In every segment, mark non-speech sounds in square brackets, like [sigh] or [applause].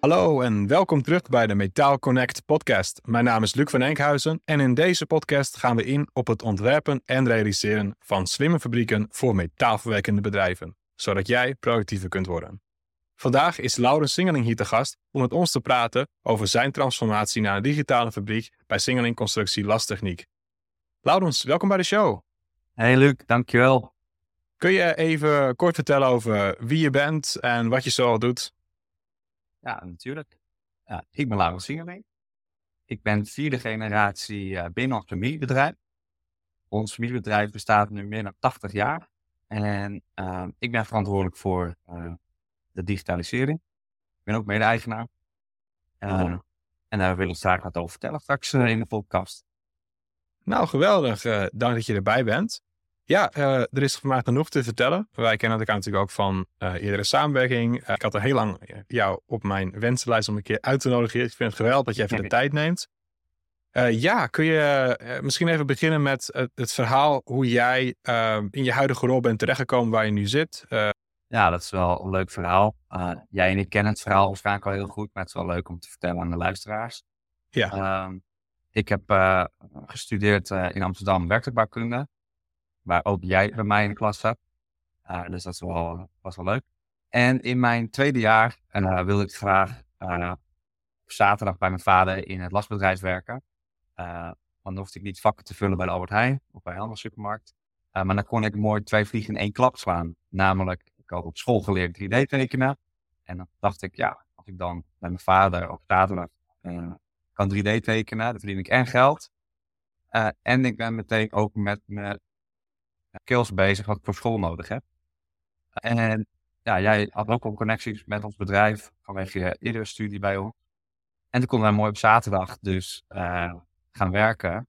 Hallo en welkom terug bij de Metaal Connect podcast. Mijn naam is Luc van Enkhuizen en in deze podcast gaan we in op het ontwerpen en realiseren van slimme fabrieken voor metaalverwerkende bedrijven, zodat jij productiever kunt worden. Vandaag is Laurens Singeling hier te gast om met ons te praten over zijn transformatie naar een digitale fabriek bij Singeling Constructie Lastechniek. Laurens, welkom bij de show. Hey Luc, dankjewel. Kun je even kort vertellen over wie je bent en wat je zoal doet? Ja, natuurlijk. Ja, ik ben Laurens Singeling. Ik ben vierde generatie uh, binnen ons familiebedrijf. Ons familiebedrijf bestaat nu meer dan 80 jaar. En uh, ik ben verantwoordelijk voor uh, de digitalisering. Ik ben ook mede-eigenaar. Uh, en daar wil ik graag wat over vertellen straks in de podcast. Nou, geweldig. dank dat je erbij bent. Ja, uh, er is mij genoeg te vertellen. Wij kennen elkaar natuurlijk ook van uh, eerdere samenwerking. Uh, ik had er heel lang jou op mijn wensenlijst om een keer uit te nodigen. Ik vind het geweldig dat je even de tijd neemt. ja, kun je misschien even beginnen met het, het verhaal hoe jij in je huidige rol bent terechtgekomen waar je nu zit? Ja, dat is wel een leuk verhaal. jij en ik kennen het verhaal waarschijnlijk al heel goed, maar het is wel leuk om te vertellen aan de luisteraars. Ja. Ehm, ik heb gestudeerd in Amsterdam werktuigbouwkunde waar ook jij bij mij in de klas zat. Uh, dus dat wel, was wel leuk. En in mijn tweede jaar uh, wilde ik graag uh, zaterdag bij mijn vader in het lastbedrijf werken. want dan hoefde ik niet vakken te vullen bij de Albert Heijn of bij andere supermarkt. maar dan kon ik mooi twee vliegen in één klap slaan. Namelijk, ik had op school geleerd 3D tekenen. En dan dacht ik, ja, als ik dan bij mijn vader op zaterdag kan 3D tekenen, dan verdien ik en geld. en ik ben meteen ook met mijn skills bezig wat ik voor school nodig heb. En ja, jij had ook al connecties met ons bedrijf vanwege je eerdere studie bij ons. En toen konden wij mooi op zaterdag dus uh, gaan werken.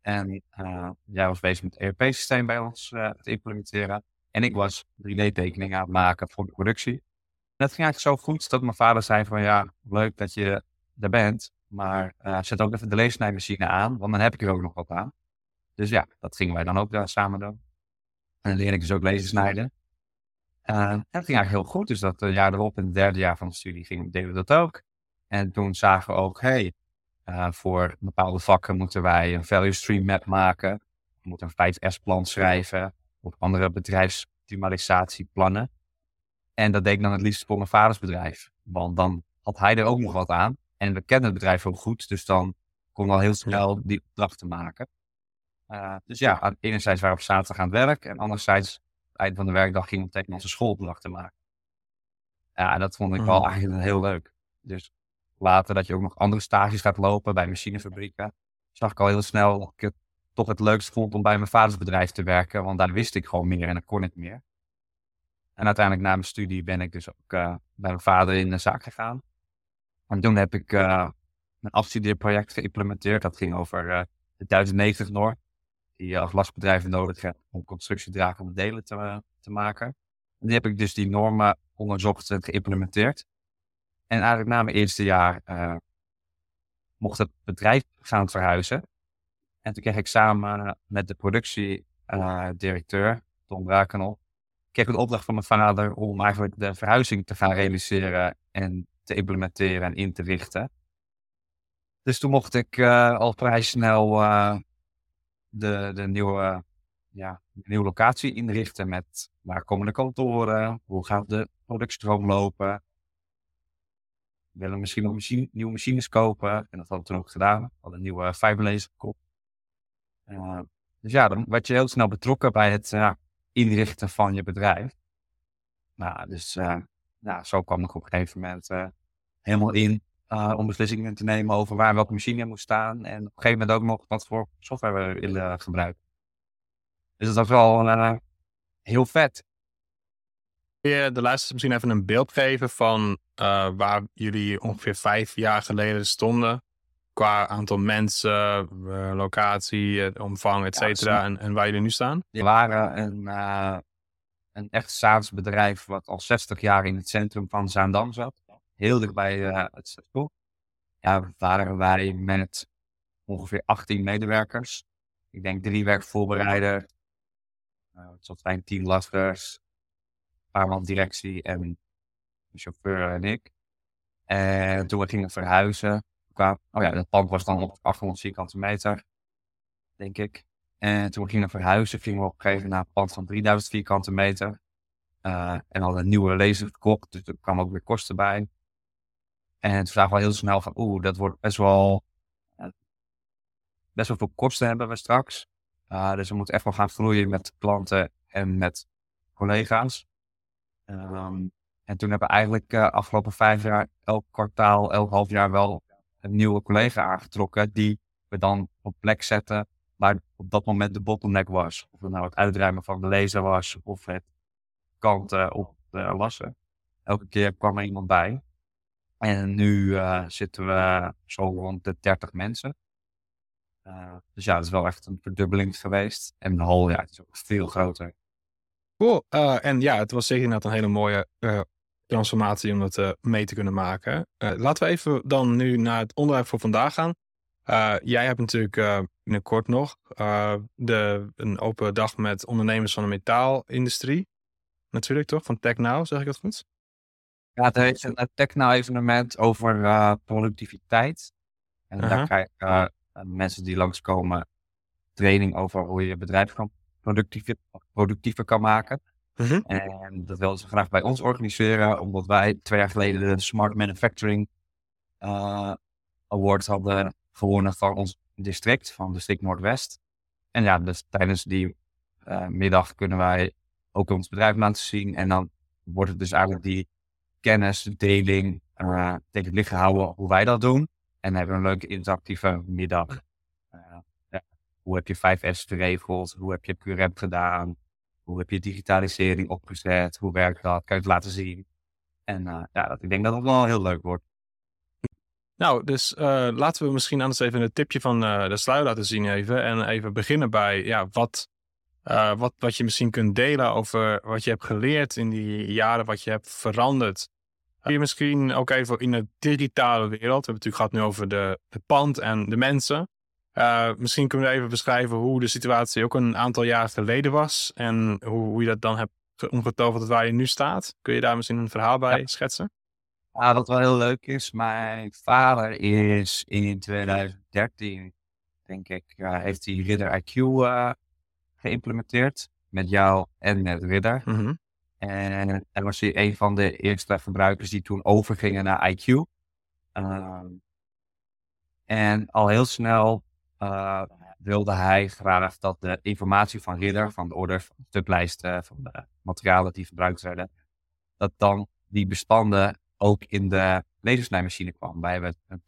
En uh, jij was bezig met het ERP-systeem bij ons uh, te implementeren. En ik was 3D-tekeningen aan het maken voor de productie. En dat ging eigenlijk zo goed dat mijn vader zei van ja, leuk dat je er bent. Maar zet ook even de leesnijmachine aan, want dan heb ik er ook nog wat aan. Dus ja, dat gingen wij dan ook samen doen. En dan leerde ik dus ook lezen snijden. Uh, en dat ging eigenlijk heel goed. Dus dat uh, jaar erop, in het derde jaar van de studie, ging, deden we dat ook. En toen zagen we ook, hey, uh, voor bepaalde vakken moeten wij een value stream map maken. We moeten een 5S-plan schrijven. Of andere bedrijfsoptimalisatieplannen. En dat deed ik dan het liefst voor mijn vaders bedrijf. Want dan had hij er ook nog wat aan. En we kenden het bedrijf ook goed. Dus dan kon al heel snel die opdrachten maken. Uh, dus ja, enerzijds waren we op zaterdag aan het werk en anderzijds, het eind van de werkdag ging we tegen onze schoolopdrachten maken. Ja, dat vond ik wel mm. eigenlijk heel leuk. Dus later dat je ook nog andere stages gaat lopen bij machinefabrieken, zag ik al heel snel dat ik het toch het leukst vond om bij mijn vaders bedrijf te werken, want daar wist ik gewoon meer en dan kon ik meer. En uiteindelijk na mijn studie ben ik dus ook uh, bij mijn vader in de zaak gegaan. En toen heb ik uh, mijn afstudeerproject geïmplementeerd. Dat ging over uh, de 1090 Noord die als lastbedrijven nodig hebt om constructiedragende delen te, maken. En die heb ik dus die normen onderzocht en geïmplementeerd. En eigenlijk na mijn eerste jaar uh, mocht het bedrijf gaan verhuizen. En toen kreeg ik samen met de productiedirecteur, uh, Tom Brakenel, kreeg ik de opdracht van mijn vader om eigenlijk de verhuizing te gaan realiseren en te implementeren en in te richten. Dus toen mocht ik uh, al vrij snel de, nieuwe, ja, nieuwe locatie inrichten met waar komen de kantoren, hoe gaat de productstroom lopen. We willen misschien nog nieuwe machines kopen en dat hadden we toen ook gedaan. We hadden een nieuwe fiberlaser kop. Uh, dus ja, dan werd je heel snel betrokken bij het uh, inrichten van je bedrijf. Nou, dus uh, nou, zo kwam ik op een gegeven moment helemaal in uh, om beslissingen te nemen over waar welke machine moest staan. En op een gegeven moment ook nog wat voor software we willen gebruiken. Dus dat was wel uh, heel vet. Kun je de luisteraars misschien even een beeld geven van uh, waar jullie ongeveer vijf jaar geleden stonden? Qua aantal mensen, locatie, omvang, et cetera. en, en, waar jullie nu staan? We waren een, een echt SaaS-bedrijf wat al 60 jaar in het centrum van Zaandam zat heel dichtbij uh, het station. Ja, waren wij met ongeveer 18 medewerkers. Ik denk drie werkvoorbereiders, uh, tot zijn tien lasters, een paar man directie en een chauffeur en ik. En toen we gingen verhuizen, qua, oh ja, het pand was dan op 800 vierkante meter, denk ik. En toen we gingen verhuizen, gingen we op gegeven moment naar een pand van 3000 vierkante meter. Uh, en hadden een nieuwe laser gekocht, dus er kwam ook weer kosten bij. En toen zagen we heel snel van, oeh, dat wordt best wel, uh, best wel veel kosten hebben we straks. Uh, dus we moeten echt wel gaan groeien met klanten en met collega's. Um, en toen hebben we eigenlijk uh, afgelopen vijf jaar elk kwartaal, elk half jaar wel een nieuwe collega aangetrokken. Die we dan op plek zetten waar op dat moment de bottleneck was. Of het nou het uitruimen van de laser was of het kanten op de lassen. Elke keer kwam er iemand bij. En nu uh, zitten we zo rond de 30 mensen. Uh, dus ja, het is wel echt een verdubbeling geweest. En de hal, ja, het is ook veel groter. Cool. Uh, en ja, het was zeker inderdaad een hele mooie transformatie om dat mee te kunnen maken. laten we even dan nu naar het onderwerp voor vandaag gaan. jij hebt natuurlijk binnenkort nog de, een open dag met ondernemers van de metaalindustrie. Natuurlijk toch? Van TechNow, zeg ik dat goed? Ja, het is een TechNow evenement over productiviteit. En daar krijg ik mensen die langskomen training over hoe je je bedrijf kan productiever, productiever kan maken. Mhm. En dat wilden ze graag bij ons organiseren, omdat wij twee jaar geleden de Smart Manufacturing uh, Award hadden gewonnen van ons district, van district Noordwest. En ja, dus tijdens die uh, middag kunnen wij ook ons bedrijf laten zien. En dan wordt het dus eigenlijk die kennisdeling uh, tegen het licht gehouden hoe wij dat doen. En hebben een leuke interactieve middag. Uh, ja. Hoe heb je 5S geregeld? Hoe heb je QRM gedaan? Hoe heb je digitalisering opgezet? Hoe werkt dat? Kan je het laten zien? En uh, ja, dat, ik denk dat het wel heel leuk wordt. Nou, dus uh, laten we misschien anders even een tipje van de sluier laten zien even. En even beginnen bij ja, wat, wat, wat je misschien kunt delen over wat je hebt geleerd in die jaren, wat je hebt veranderd je misschien ook even in de digitale wereld. We hebben het natuurlijk gehad nu over de, de pand en de mensen. Uh, misschien kunnen we even beschrijven hoe de situatie ook een aantal jaar geleden was. En hoe, hoe je dat dan hebt omgetoverd tot waar je nu staat. Kun je daar misschien een verhaal bij schetsen? Ja, wat wel heel leuk is. Mijn vader is in 2013, denk ik, heeft hij Ridder IQ uh, eh, geïmplementeerd. Met jou en met Ridder. Mm en, en was hij een van de eerste verbruikers die toen overgingen naar IQ. Ehm, en al heel snel uh, wilde hij graag dat de informatie van Ridder, van de order, van de stuklijsten, van de materialen die verbruikt werden, dat dan die bestanden ook in de lasersnijmachine kwam. Wij hebben een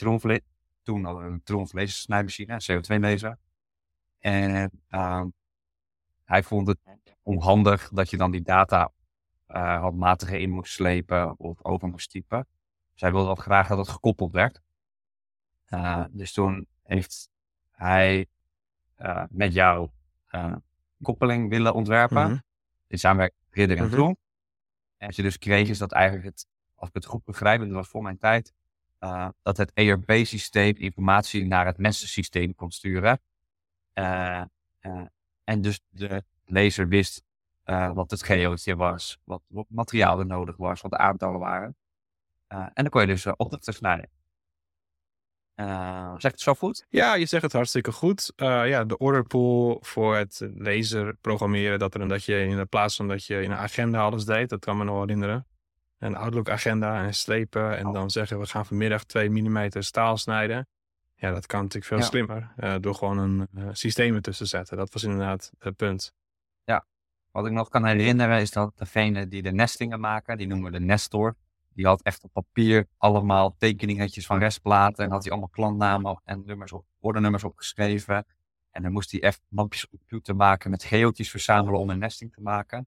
toen we een Triumph lasersnijmachine, een CO2-laser. En uh, hij vond het onhandig dat je dan die data uh, handmatiger in moest slepen of over moest typen. Zij wilde dat graag dat het gekoppeld werd. Uh, dus toen heeft hij uh, met jou koppeling willen ontwerpen. Mm -hmm. In samenwerking met Ridder en mm En wat je dus kreeg is dat eigenlijk het, als ik het goed begrijp, dat was voor mijn tijd, dat het ERP-systeem informatie naar het mensensysteem kon sturen. en dus de lezer wist uh, wat het geootje was, wat, wat materiaal er nodig was, wat de aantallen waren. Uh, en dan kon je dus uh, opdrachten snijden. zegt het zo goed? Ja, je zegt het hartstikke goed. ja, de orderpool voor het lezer programmeren, dat, er, dat je in plaats van dat je in een agenda alles deed, dat kan me nog herinneren. Een Outlook agenda en slepen en dan zeggen we gaan vanmiddag 2 mm staal snijden. Ja, dat kan natuurlijk veel slimmer door gewoon een systeem ertussen te zetten. Dat was inderdaad het punt. Wat ik nog kan herinneren is dat degene die de nestingen maken, die noemen we de nestor. Die had echt op papier allemaal tekeningetjes van restplaten. En had hij allemaal klantnamen en nummers op, ordernummers opgeschreven. En dan moest hij echt mapjes op computer maken met geeltjes verzamelen om een nesting te maken.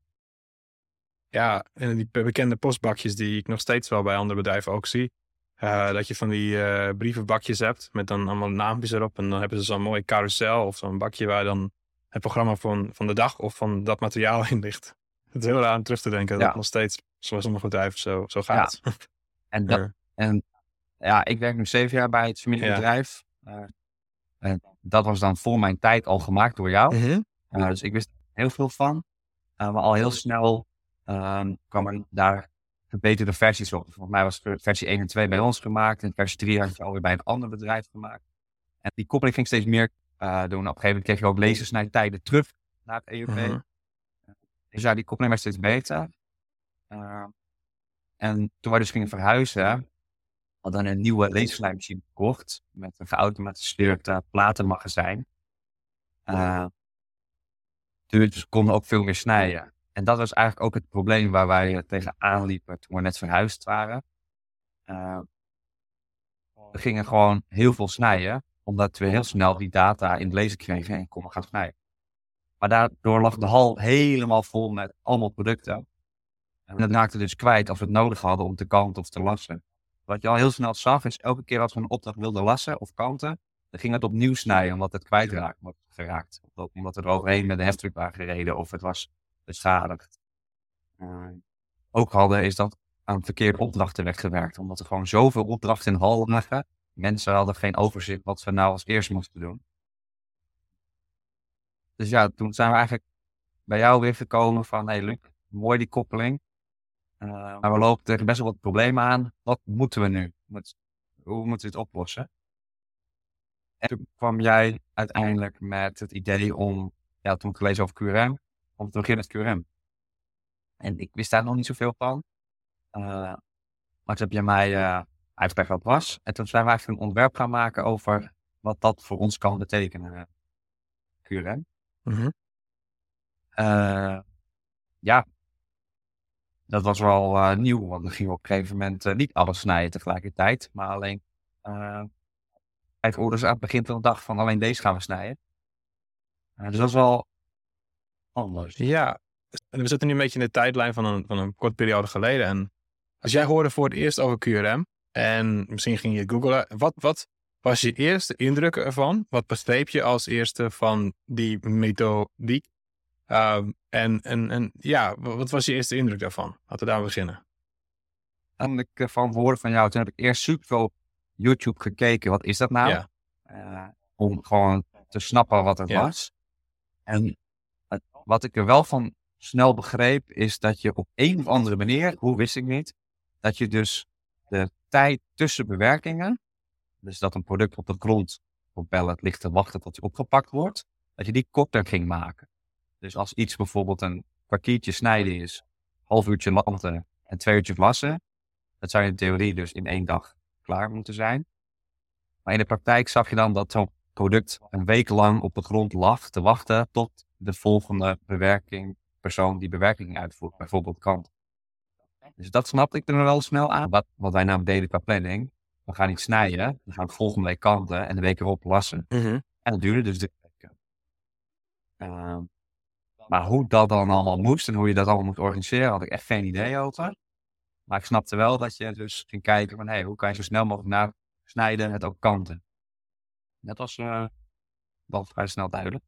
Ja, en die bekende postbakjes die ik nog steeds wel bij andere bedrijven ook zie. Uh, dat je van die uh, brievenbakjes hebt met dan allemaal naampjes erop. En dan hebben ze zo'n mooi carousel of zo'n bakje waar dan het programma van, van de dag of van dat materiaal [laughs] in ligt. Het is heel raar om terug te denken dat het nog steeds, zoals sommige bedrijven, zo, zo gaat. [laughs] [laughs] Ja. En, dat, en ja, ik werk nu zeven jaar bij het familiebedrijf. Uh, en dat was dan voor mijn tijd al gemaakt door jou. Uh dus ik wist heel veel van. Uh, maar al heel snel ehm, kwam er daar verbeterde versies op. Volgens mij was versie 1 en 2 bij ons gemaakt. En versie 3 had je alweer bij een ander bedrijf gemaakt. En die koppeling ging steeds meer uh, doen. Op een gegeven moment kreeg je ook lasersnijtijden terug naar het EUP. Uh-huh. Dus ja, die koppeling werd steeds beter. Uh, en toen wij dus gingen verhuizen, hadden we een nieuwe laserslijmmachine gekocht. Met een geautomatiseerd uh, platenmagazijn. Uh, dus we konden ook veel meer snijden. En dat was eigenlijk ook het probleem waar wij tegenaan liepen toen we net verhuisd waren. Uh, we gingen gewoon heel veel snijden, omdat we heel snel die data in het lezen kregen en konden gaan snijden. Maar daardoor lag de hal helemaal vol met allemaal producten. En dat raakte dus kwijt als we het nodig hadden om te kanten of te lassen. Wat je al heel snel zag, is elke keer als we een opdracht wilden lassen of kanten, dan ging het opnieuw snijden omdat het kwijtraakt wordt geraakt. Omdat we er overheen met de heftruck waren gereden of het was beschadigd. Uh, ook hadden is dat aan verkeerde opdrachten weggewerkt. Omdat er gewoon zoveel opdrachten in hal lagen. Mensen hadden geen overzicht wat ze nou als eerst moesten doen. Dus ja, toen zijn we eigenlijk bij jou weer gekomen van, hey Luc, mooi die koppeling. Uh, maar we lopen tegen best wel wat problemen aan. Wat moeten we nu? Hoe moeten we het oplossen? En toen kwam jij uiteindelijk met het idee om, ja, toen ik over QRM, om te beginnen met QRM. En ik wist daar nog niet zoveel van. Uh, maar toen heb je mij uh, uitgelegd wat was. En toen zijn we eigenlijk een ontwerp gaan maken over wat dat voor ons kan betekenen. QRM. Mm uh, ja, dat was wel nieuw, want dan gingen we op een gegeven moment niet alles snijden tegelijkertijd, maar alleen vijf orders aan het begin van de dag van alleen deze gaan we snijden. dus dat is wel anders. Ja, we zitten nu een beetje in de tijdlijn van een, van een kort periode geleden. En als jij hoorde voor het eerst over QRM en misschien ging je googlen, wat, wat was je eerste indruk ervan? Wat begreep je als eerste van die methodiek? Um, en, en, en ja, wat was je eerste indruk daarvan? Laten we daar beginnen. En ik eh, van horen van jou, toen heb ik eerst super veel YouTube gekeken. Wat is dat nou? Ja. Uh, om gewoon te snappen wat het was. En wat ik er wel van snel begreep, is dat je op een of andere manier, hoe wist ik niet, dat je dus de tijd tussen bewerkingen, dus dat een product op de grond op pallet ligt te wachten tot hij opgepakt wordt, dat je die korter ging maken. Dus als iets bijvoorbeeld een kwartiertje snijden is, half uurtje lanten en twee uurtjes wassen, dat zou in theorie dus in één dag klaar moeten zijn. Maar in de praktijk zag je dan dat zo'n product een week lang op de grond lag te wachten tot de volgende bewerking, persoon die bewerking uitvoert, bijvoorbeeld kant. Dus dat snapte ik er wel snel aan. Wat, wat wij namelijk deden qua planning. We gaan niet snijden, we gaan volgende week kanten en de week erop lassen. Mhm. En dat duurde dus drie weken. Uh, maar hoe dat dan allemaal moest en hoe je dat allemaal moet organiseren, had ik echt geen idee over. Maar ik snapte wel dat je dus ging kijken van, hey, hoe kan je zo snel mogelijk naar snijden met ook kanten. Dat was uh, wel vrij snel duidelijk.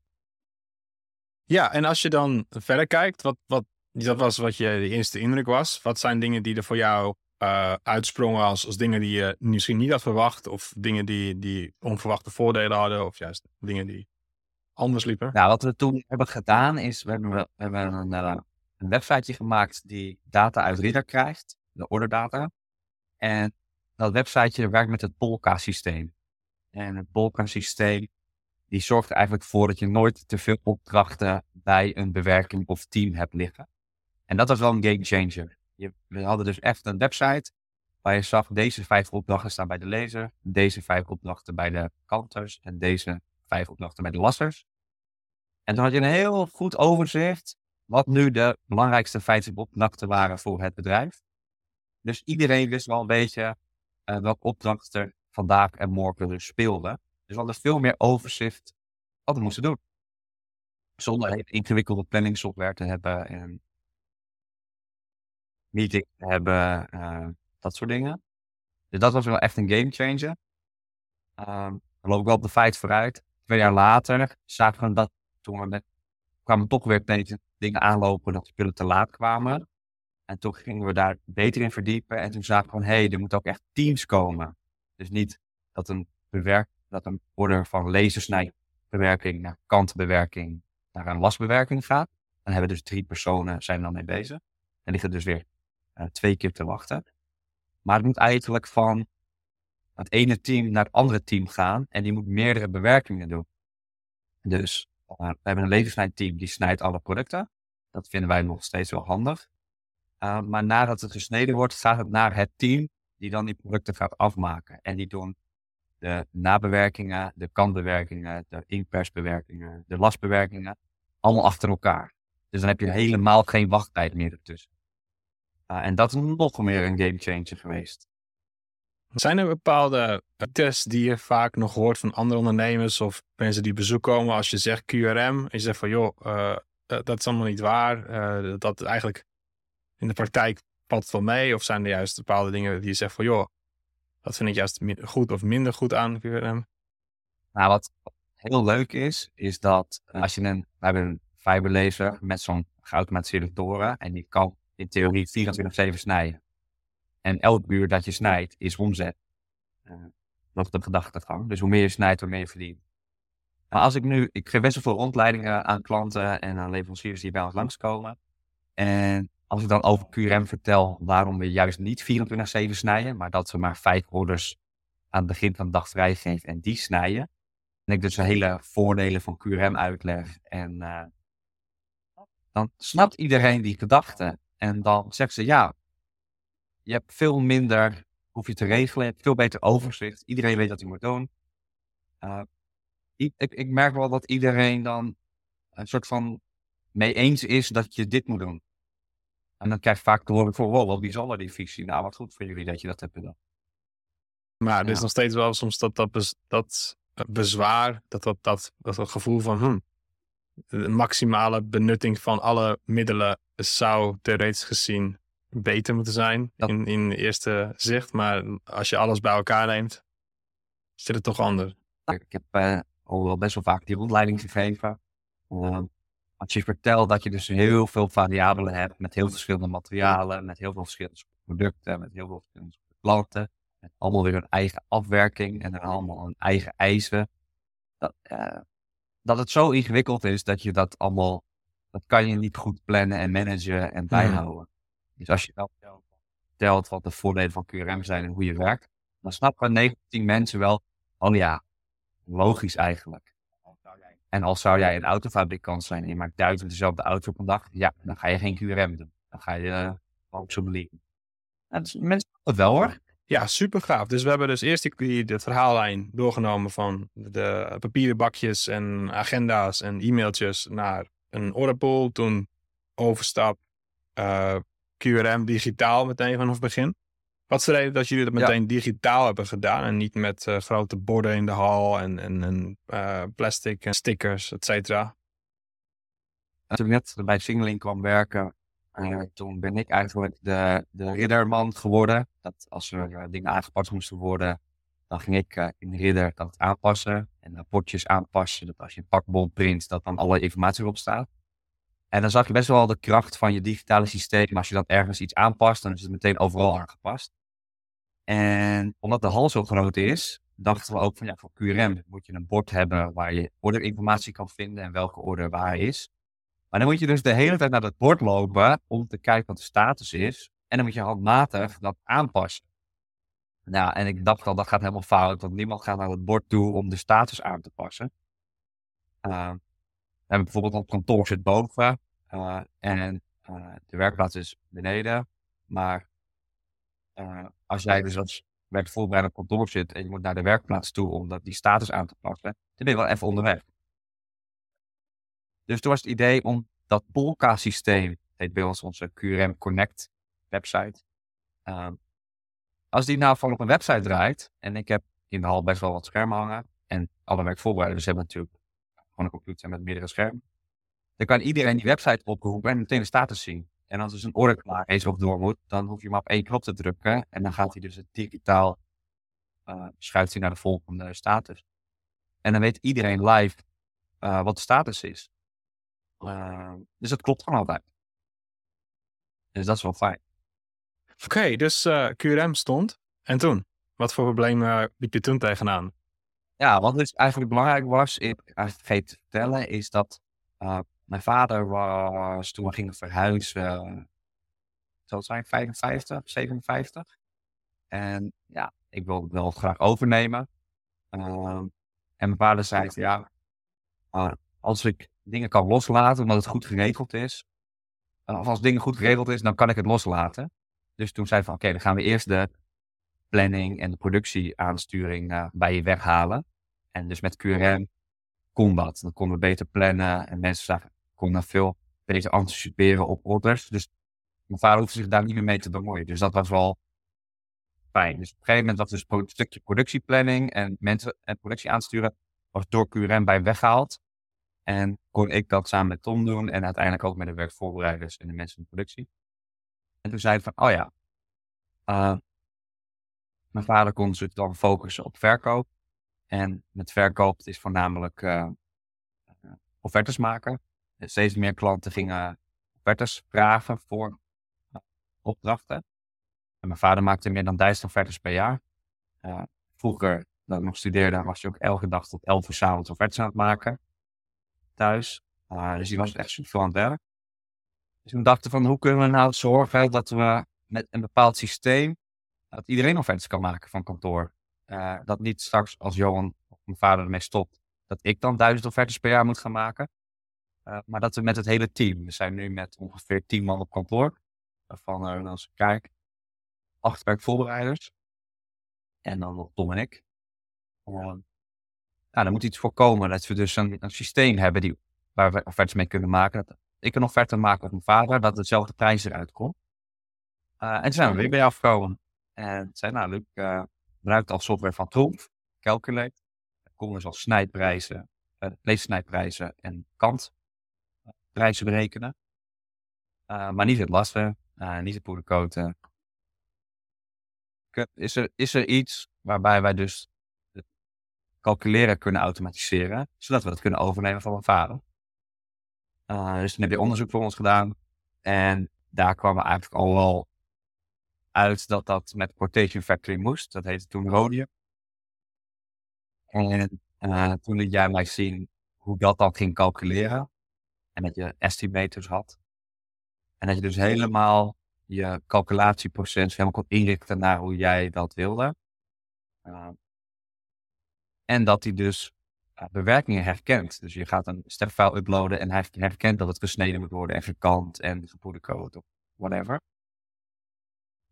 Ja, en als je dan verder kijkt, wat, wat, dat was wat je de eerste indruk was. Wat zijn dingen die er voor jou uh, uitsprongen als, als dingen die je misschien niet had verwacht? Of dingen die, die onverwachte voordelen hadden? Of juist dingen die anders liepen? Nou, wat we toen hebben gedaan is, we hebben, we een, uh, een websiteje gemaakt die data uit Reader krijgt. De orderdata. En dat websiteje werkt met het Polka-systeem. En het Polka-systeem die zorgt er eigenlijk voor dat je nooit te veel opdrachten bij een bewerking of team hebt liggen. En dat was wel een game changer. Je, we hadden dus echt een website waar je zag deze vijf opdrachten staan bij de lezer, deze vijf opdrachten bij de kanters en deze vijf opdrachten bij de lassers. En toen had je een heel goed overzicht wat nu de belangrijkste vijf opdrachten waren voor het bedrijf. Dus iedereen wist wel een beetje uh, welke opdracht er vandaag en morgen dus speelde. Dus we hadden veel meer overzicht wat we moesten doen. Zonder ingewikkelde planningsoftware te hebben en meeting hebben, uh, dat soort dingen. Dus dat was wel echt een game changer. Dan loop ik wel op de feit vooruit. Twee jaar later zagen we dat toen we met, kwamen toch weer tegen dingen aanlopen dat de spullen te laat kwamen. En toen gingen we daar beter in verdiepen. En toen zagen we van, hé, hey, er moeten ook echt teams komen. Dus niet dat een, bewerk, dat een order van lasersnijbewerking naar kantbewerking naar een lasbewerking gaat. Dan hebben dus drie personen zijn dan mee bezig. En ligt er dus weer twee keer te wachten. Maar het moet eigenlijk van het ene team naar het andere team gaan en die moet meerdere bewerkingen doen. Dus we hebben een levenslijnteam die snijdt alle producten. Dat vinden wij nog steeds wel handig. maar nadat het gesneden wordt, gaat het naar het team die dan die producten gaat afmaken. En die doen de nabewerkingen, de kantbewerkingen, de inkpersbewerkingen, de lasbewerkingen, allemaal achter elkaar. Dus dan heb je helemaal geen wachttijd meer ertussen. Uh, en dat is nog meer een gamechanger geweest. Zijn er bepaalde tests die je vaak nog hoort van andere ondernemers of mensen die bezoek komen als je zegt QRM en je zegt van joh, uh, dat is allemaal niet waar, uh, dat eigenlijk in de praktijk valt wel mee of zijn er juist bepaalde dingen die je zegt van joh, dat vind ik juist goed of minder goed aan QRM? Nou, wat heel leuk is, is dat als je een, we hebben een fiberlaser met zo'n geautomatiseerde toren en die kan in theorie 24-7 snijden. En elk uur dat je snijdt is omzet. Uh, dat is de gedachtegang. Dus hoe meer je snijdt, hoe meer je verdient. Maar als ik nu, ik geef best wel veel rondleidingen aan klanten en aan leveranciers die bij ons langskomen. En als ik dan over QRM vertel waarom we juist niet 24-7 snijden, maar dat we maar vijf orders aan het begin van de dag vrijgeven en die snijden. En ik dus de hele voordelen van QRM uitleg. En uh, dan snapt iedereen die gedachte. En dan zegt ze ja, je hebt veel minder, hoef je te regelen, je hebt veel beter overzicht. Iedereen weet wat hij moet doen. Uh, ik, ik, merk wel dat iedereen dan een soort van mee eens is dat je dit moet doen. En dan krijg je vaak te horen voor, wow, wat bijzonder die visie. Nou, wat goed voor jullie dat je dat hebt gedaan. Maar er is nog steeds wel soms dat, dat, dat bezwaar, dat, dat, dat, dat, gevoel van, hm, de maximale benutting van alle middelen zou theoretisch gezien beter moeten zijn in, in eerste zicht. Maar als je alles bij elkaar neemt, zit het toch anders. Ik heb uh, al wel best wel vaak die rondleiding gegeven. Uh, als je vertelt dat je dus heel veel variabelen hebt met heel verschillende materialen, met heel veel verschillende producten, met heel veel verschillende planten, met allemaal weer een eigen afwerking en dan allemaal een eigen eisen. Dat, uh, dat het zo ingewikkeld is dat je dat allemaal, dat kan je niet goed plannen en managen en bijhouden. Dus als je dan vertelt wat de voordelen van QRM zijn en hoe je werkt, dan snappen 19 mensen wel, oh ja, logisch eigenlijk. En als zou jij een autofabrikant zijn en je maakt duizend dezelfde auto op een dag, ja, dan ga je geen QRM doen. Dan ga je uh, ook zo believen. dus mensen het wel hoor. Ja, super gaaf. Dus we hebben dus eerst die, de verhaallijn doorgenomen van de papieren bakjes en agenda's en e-mailtjes naar een orderpool. Toen overstap uh, eh, QRM digitaal meteen vanaf het begin. Wat is de reden dat jullie dat meteen digitaal hebben gedaan en niet met uh, grote borden in de hal en, en, en uh, plastic en stickers, et cetera? Toen ik net bij Singling kwam werken, uh, toen ben ik eigenlijk de, de ridderman geworden. Dat als er dingen aangepast moesten worden, dan ging ik in de ridder dat aanpassen en potjes aanpassen. Dat als je een pakbon print, dat dan alle informatie erop staat. En dan zag je best wel de kracht van je digitale systeem. Als je dan ergens iets aanpast, dan is het meteen overal aangepast. En omdat de hal zo groot is, dachten we ook van ja, voor QRM moet je een bord hebben waar je orderinformatie kan vinden en welke order waar is. Maar dan moet je dus de hele tijd naar dat bord lopen om te kijken wat de status is. En dan moet je handmatig dat aanpassen. Nou, en ik dacht al, dat gaat helemaal fout, want niemand gaat naar het bord toe om de status aan te passen. Uh, bijvoorbeeld een kantoor zit boven uh, en uh, de werkplaats is beneden. Maar uh, als jij dus als werkvoorbereider op kantoor zit en je moet naar de werkplaats toe om dat, die status aan te passen, dan ben je wel even onderweg. Dus toen was het idee om dat Polka-systeem, heet bij ons onze QRM Connect website. Uh, als die nou van op een website draait, en ik heb in de hal best wel wat schermen hangen, en alle werkvoorbereiders hebben natuurlijk gewoon een computer met meerdere schermen. Dan kan iedereen die website oproepen en meteen de status zien. En als dus een order klaar is of door moet, dan hoef je maar op één knop te drukken. En dan gaat hij dus het digitaal, uh, schuift hij naar de volgende status. En dan weet iedereen live uh, wat de status is. Uh, dus dat klopt gewoon altijd. Dus dat is wel fijn. Oké, okay, dus QRM stond. En toen? Wat voor problemen liep je toen tegenaan? Ja, wat dus eigenlijk belangrijk was, ik vergeten te vertellen, is dat uh, mijn vader was toen we gingen verhuizen. zal zijn 55, 57. En ja, ik wil het wel graag overnemen. Ehm, en mijn vader zei, ja, als ik dingen kan loslaten omdat het goed geregeld is, of als dingen goed geregeld is, dan kan ik het loslaten. Dus toen zei van, oké, dan gaan we eerst de planning en de productieaansturing uh, bij je weghalen. En dus met QRM kon dat. Dan konden we beter plannen en mensen zagen, konden veel beter anticiperen op orders. Dus mijn vader hoefde zich daar niet meer mee te bemoeien. Dus dat was wel fijn. Dus op een gegeven moment was dus een stukje productieplanning en mensen en productie aansturen, was door QRM bij weggehaald. En kon ik dat samen met Tom doen en uiteindelijk ook met de werkvoorbereiders en de mensen in de productie. En toen zei ik van, oh ja, uh, mijn vader kon zich dan focussen op verkoop. En met verkoop is voornamelijk uh, offertes maken. Steeds meer klanten gingen offertes vragen voor opdrachten. En mijn vader maakte meer dan duizend offertes per jaar. Vroeger, dat ik nog studeerde, was hij ook elke dag tot elf uur s'avonds offertes aan het maken. Thuis. Uh, dus die was echt super veel aan het werk. Dus we dachten van, hoe kunnen we nou zorgen dat we met een bepaald systeem, dat iedereen offertes kan maken van kantoor. Uh, dat niet straks als Johan of mijn vader ermee stopt, dat ik dan duizend offertes per jaar moet gaan maken. Uh, maar dat we met het hele team, we zijn nu met ongeveer tien man op kantoor, waarvan als ik kijk, acht werkvoorbereiders. En dan nog Tom en ik. Nou, dan moet iets voorkomen dat we dus een, een systeem hebben die, waar we offertes mee kunnen maken. Dat ik een offerte maak op mijn vader, dat hetzelfde prijs eruit komt. Uh, en toen zijn we weer bij afgekomen. En zei, nou, Luc uh, gebruikt al software van Trump, Calculate. Er komen dus al snijdprijzen, uh, leefsnijdprijzen en kantprijzen berekenen. maar niet het lassen, niet het poederkoten. Is er, is er iets waarbij wij dus calculeren kunnen automatiseren, zodat we dat kunnen overnemen van mijn vader? dus toen heb je onderzoek voor ons gedaan. En daar kwamen eigenlijk al wel uit dat dat met Quotation Factory moest. Dat heette toen Rodium. En uh, toen liet jij mij zien hoe dat dan ging calculeren. En dat je estimators had. En dat je dus helemaal je calculatieproces helemaal kon inrichten naar hoe jij dat wilde. Uh, en dat hij dus uh, bewerkingen herkent. Dus je gaat een stepfile uploaden en hij herkent dat het gesneden moet worden en gekant en gepoede code of whatever.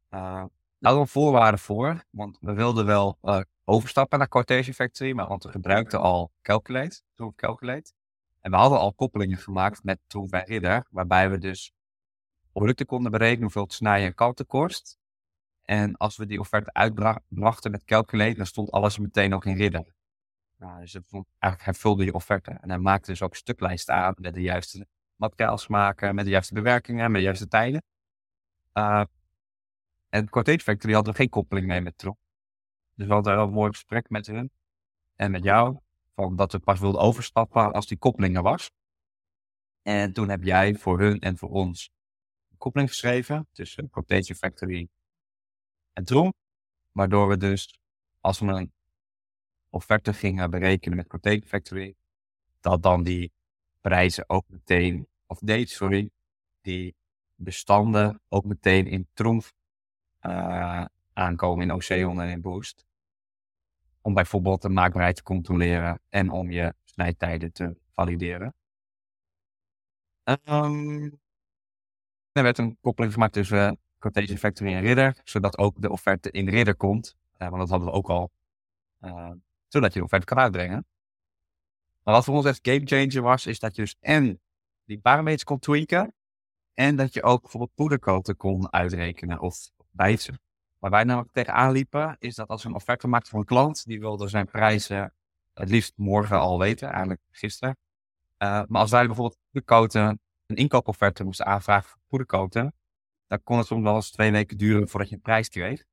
Uh, daar een voorwaarde voor, want we wilden wel uh, overstappen naar Quotation Factory, maar want we gebruikten al Calculate, Troef Calculate. En we hadden al koppelingen gemaakt met Troef en Ridder, waarbij we dus producten konden berekenen hoeveel het snijden en kanten kost. En als we die offerte uitbrachten met Calculate, dan stond alles meteen ook in Ridder. Nou, dus eigenlijk hij vulde je offerte en hij maakte dus ook stuklijsten aan met de juiste materiaalsmaken, met de juiste bewerkingen, met de juiste tijden. Uh, en Quotation Factory hadden geen koppeling mee met Tron. Dus we hadden een mooi gesprek met hen en met jou. Van dat we pas wilden overstappen als die koppeling er was. En toen heb jij voor hun en voor ons een koppeling geschreven tussen Quotation Factory en Tron. Waardoor we dus, als we een offerte gingen berekenen met Quotation Factory, dat dan die prijzen ook meteen, of nee, sorry, die bestanden ook meteen in Tron uh, aankomen in Ocean en in Boost. Om bijvoorbeeld de maakbaarheid te controleren en om je snijtijden te valideren. Um, er werd een koppeling gemaakt tussen uh, Quotation Factory en Ridder, zodat ook de offerte in Ridder komt. Uh, want dat hadden we ook al. Zodat je de offerte kan uitbrengen. Maar wat voor ons echt game changer was, is dat je dus en die parameters kon tweaken. En dat je ook bijvoorbeeld poederkoten kon uitrekenen of bijten. Waar wij namelijk tegenaan liepen, is dat als we een offerte maakten voor een klant, die wilde zijn prijzen het liefst morgen al weten, eigenlijk gisteren. Uh, maar als wij bijvoorbeeld poederkoten, een inkoopofferte moesten aanvragen voor poederkoten, dan kon het soms wel eens twee weken duren voordat je een prijs kreeg.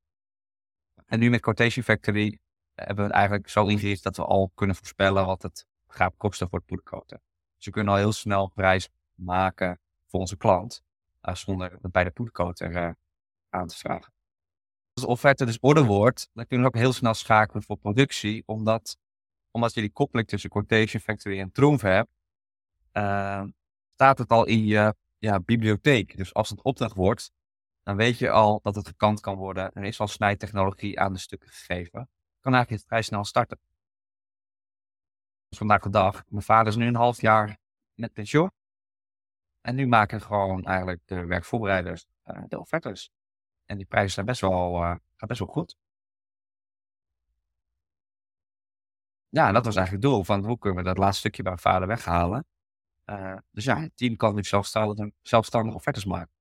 En nu met Quotation Factory hebben we het eigenlijk zo ingericht dat we al kunnen voorspellen wat het gaat kosten voor het poederkoten. Dus we kunnen al heel snel prijs maken voor onze klant, uh, zonder bij de poederkoter uh, aan te vragen. Als de offerte dus orde wordt, dan kunnen we ook heel snel schakelen voor productie, omdat, omdat je die koppeling tussen Quotation Factory en Trumf hebt, uh, staat het al in je ja, bibliotheek. Dus als het opdracht wordt, dan weet je al dat het gekant kan worden. Er is al snijtechnologie aan de stukken gegeven. Kan eigenlijk vrij snel starten. Dus vandaag de dag. Mijn vader is nu een half jaar met pensioen. En nu maken gewoon eigenlijk de werkvoorbereiders uh, de offertes. En die prijzen zijn best wel, gaan best wel goed. Ja, dat was eigenlijk het doel van hoe kunnen we dat laatste stukje bij mijn vader weghalen. Uh, dus ja, het team kan nu zelfstandig, zelfstandig offertes maken.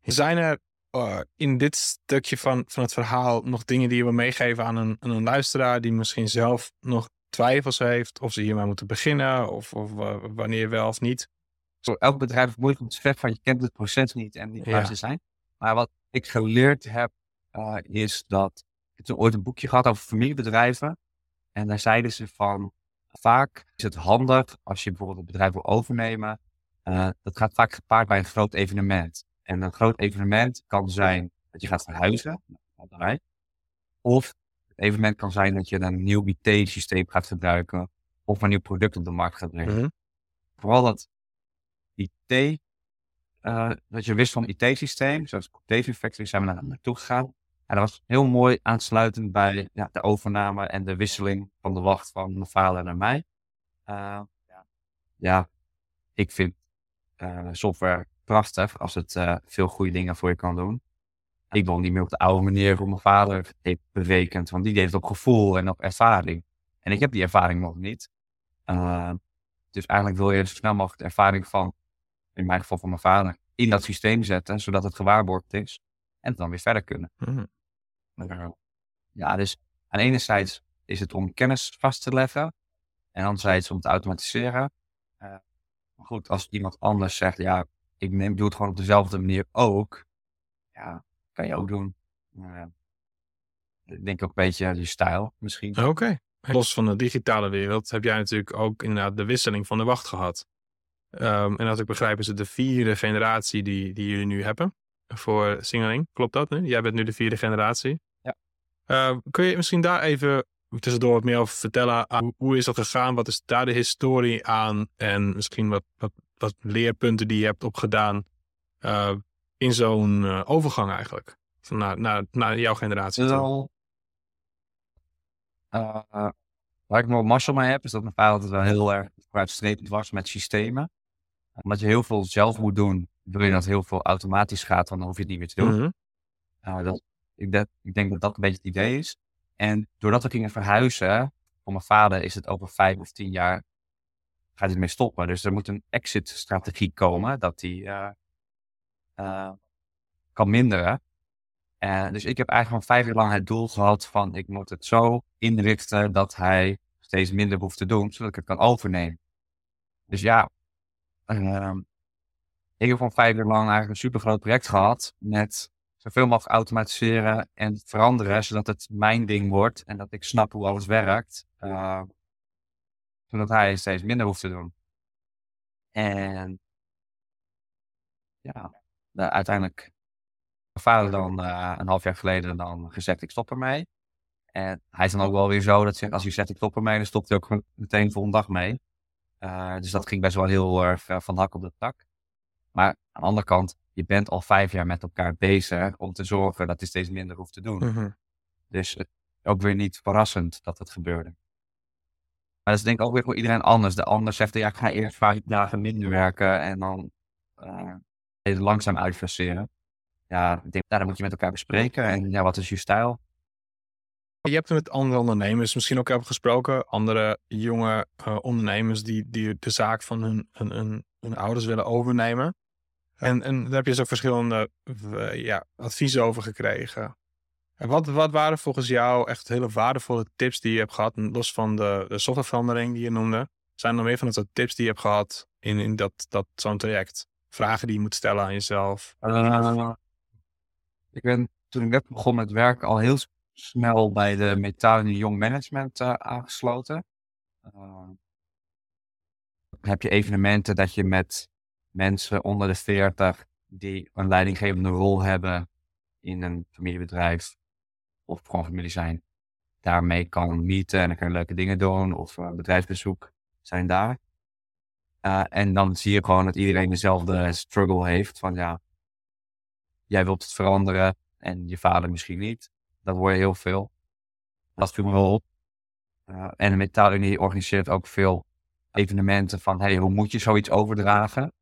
Zijn er uh, in dit stukje van, van het verhaal nog dingen die je wil meegeven aan een, aan een luisteraar die misschien zelf nog twijfels heeft of ze hiermee moeten beginnen of, of wanneer wel of niet? Zo, elk bedrijf is moeilijk om te zeggen van je kent het proces niet en niet waar ze zijn. Maar wat ik geleerd heb uh, is dat ik heb ooit een boekje gehad over familiebedrijven en daar zeiden ze van vaak is het handig als je bijvoorbeeld een bedrijf wil overnemen. Uh, dat gaat vaak gepaard bij een groot evenement. En een groot evenement kan zijn dat je gaat verhuizen. Of het evenement kan zijn dat je een nieuw IT-systeem gaat gebruiken. Of een nieuw product op de markt gaat brengen. Mhm. Vooral dat IT, uh, dat je wist van IT-systeem, zoals Dave Factory, zijn we naar naartoe gegaan. En dat was heel mooi aansluitend bij ja, de overname en de wisseling van de wacht van mijn vader naar mij. Uh, ja, ik vind uh, software prachtig als het uh, veel goede dingen voor je kan doen. Ik wil niet meer op de oude manier voor mijn vader heeft berekend, want die heeft op gevoel en op ervaring. En ik heb die ervaring nog niet. Uh, dus eigenlijk wil je zo snel mogelijk de ervaring van, in mijn geval van mijn vader, in dat systeem zetten, zodat het gewaarborgd is. En het dan weer verder kunnen. Mm. Ja, dus aan de ene zijde is het om kennis vast te leggen. En anderzijds om te automatiseren. Uh, maar goed, als iemand anders zegt, ja, ik neem, doe het gewoon op dezelfde manier ook. Ja, kan je ook doen. Uh, ik denk ook een beetje je stijl misschien. Oké. Los van de digitale wereld heb jij natuurlijk ook inderdaad de wisseling van de wacht gehad. Um, en als ik begrijp is het de vierde generatie die, die jullie nu hebben voor Singeling. Klopt dat nu? Jij bent nu de vierde generatie. Ja. Uh, kun je misschien daar even tussendoor wat meer over vertellen? Hoe, hoe, is dat gegaan? Wat is daar de historie aan? En misschien wat, wat, wat leerpunten die je hebt opgedaan uh, in zo'n uh, overgang eigenlijk? Van naar, naar, naar jouw generatie. Wel, uh, waar ik nog mazzel mee heb, is dat mijn vader altijd wel heel erg vooruitstrevend was met systemen. Omdat je heel veel zelf moet doen, wil je dat heel veel automatisch gaat, dan hoef je het niet meer te doen. Mm -hmm. dat, ik, dat, ik denk dat dat een beetje het idee is. En doordat we gingen verhuizen, voor mijn vader is het over vijf of tien jaar gaat hij mee stoppen. Dus er moet een exit-strategie komen dat hij uh, uh, kan minderen. Uh, dus ik heb eigenlijk al vijf jaar lang het doel gehad van ik moet het zo inrichten dat hij steeds minder hoeft te doen, zodat ik het kan overnemen. Dus ja, ehm, ik heb van vijf jaar lang eigenlijk een super groot project gehad met zoveel mogelijk automatiseren en veranderen, zodat het mijn ding wordt en dat ik snap hoe alles werkt. Zodat hij steeds minder hoeft te doen. En ja, uiteindelijk mijn vader dan uh, een half jaar geleden dan gezegd ik stop ermee. En hij is dan ook wel weer zo dat als je zegt ik stop ermee, dan stopt hij ook meteen de volgende dag mee. Uh, dus dat ging best wel heel erg uh, van hak op de tak. Maar aan de andere kant, je bent al vijf jaar met elkaar bezig om te zorgen dat hij steeds minder hoeft te doen. Mm -hmm. Dus ook weer niet verrassend dat het gebeurde. Maar dat is denk ik ook weer voor iedereen anders. De ander zegt, ja, ik ga eerst vijf dagen minder werken en dan uh, langzaam uitfaceren. Ja, ik denk, nou, dan moet je met elkaar bespreken. En ja, wat is je stijl? Je hebt met andere ondernemers misschien ook hebben gesproken. Andere jonge uh, ondernemers die, die de zaak van hun, hun, hun, hun ouders willen overnemen. En, en daar heb je zo verschillende uh, ja, adviezen over gekregen. En wat, wat waren volgens jou echt hele waardevolle tips die je hebt gehad, los van de, de softwareverandering die je noemde? Zijn er nog meer van dat tips die je hebt gehad in, in dat, dat, zo'n traject? Vragen die je moet stellen aan jezelf? Uh, ik ben toen ik net begon met werk al heel snel bij de metaal Young Management uh, aangesloten. Uh, heb je evenementen dat je met mensen onder de 40 die een leidinggevende rol hebben in een familiebedrijf of gewoon familie zijn, daarmee kan meeten en dan kan je leuke dingen doen of uh, bedrijfsbezoek zijn daar. Uh, en dan zie je gewoon dat iedereen dezelfde struggle heeft van ja, jij wilt het veranderen en je vader misschien niet. Dat hoor je heel veel. Dat viel me wel op. Uh, en de Metaalunie organiseert ook veel evenementen van, hey, hoe moet je zoiets overdragen?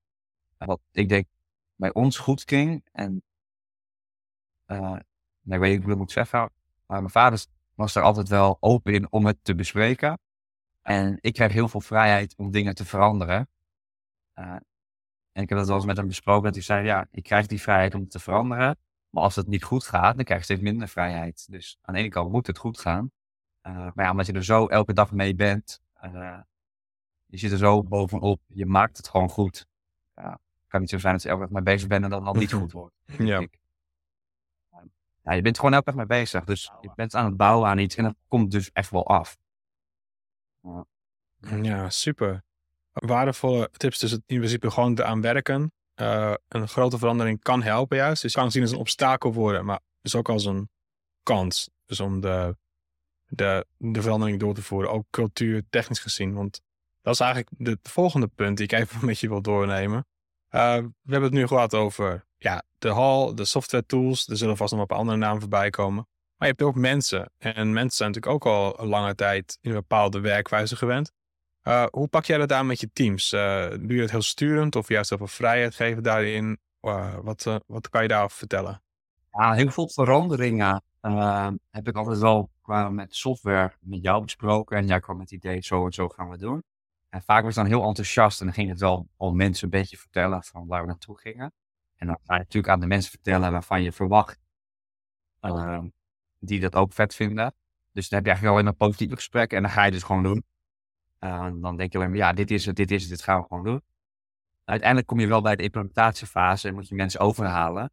Wat ik denk bij ons goed ging, en uh, ik weet niet hoe ik moet zeggen, maar mijn vader was er altijd wel open in om het te bespreken. En ik kreeg heel veel vrijheid om dingen te veranderen. Uh, en ik heb dat wel eens met hem besproken, dat hij zei, ja, ik krijg die vrijheid om het te veranderen. Maar als het niet goed gaat, dan krijg je steeds minder vrijheid. Dus aan de ene kant moet het goed gaan. Uh, maar ja, omdat je er zo elke dag mee bent, uh, je zit er zo bovenop, je maakt het gewoon goed. Ja, het kan niet zo zijn dat je elke dag mee bezig bent en dat dan niet [laughs] goed wordt. Ja. Ja. Je bent gewoon elke dag mee bezig. Dus je bent aan het bouwen aan iets en dat komt dus echt wel af. Ja, ja super. Waardevolle tips dus in principe gewoon aan werken. Uh, een grote verandering kan helpen juist. Dus je kan zien als een obstakel worden, maar dus ook als een kans. Dus om de, de, de verandering door te voeren, ook cultuur technisch gezien. Want dat is eigenlijk de, volgende punt die ik even [laughs] met je wil doornemen. Uh, we hebben het nu gehad over ja, de hall, de software tools. Er zullen vast nog een paar andere namen voorbij komen. Maar je hebt ook mensen. En mensen zijn natuurlijk ook al een lange tijd in een bepaalde werkwijze gewend. Uh, hoe pak jij dat aan met je teams? Uh, doe je het heel sturend of juist heel vrijheid geven daarin? Uh, wat, wat kan je daarover vertellen? Ja, heel veel veranderingen heb ik altijd wel qua met software met jou besproken. En jij kwam met het idee, zo en zo gaan we doen. En vaak was ik dan heel enthousiast en dan ging het wel al mensen een beetje vertellen van waar we naartoe gingen. En dan ga je natuurlijk aan de mensen vertellen waarvan je verwacht die dat ook vet vinden. Dus dan heb je eigenlijk al in een positieve gesprek en dan ga je dus gewoon doen. Uh, dan denk je alleen maar, ja, dit is het, dit is het, dit gaan we gewoon doen. Uiteindelijk kom je wel bij de implementatiefase en moet je mensen overhalen.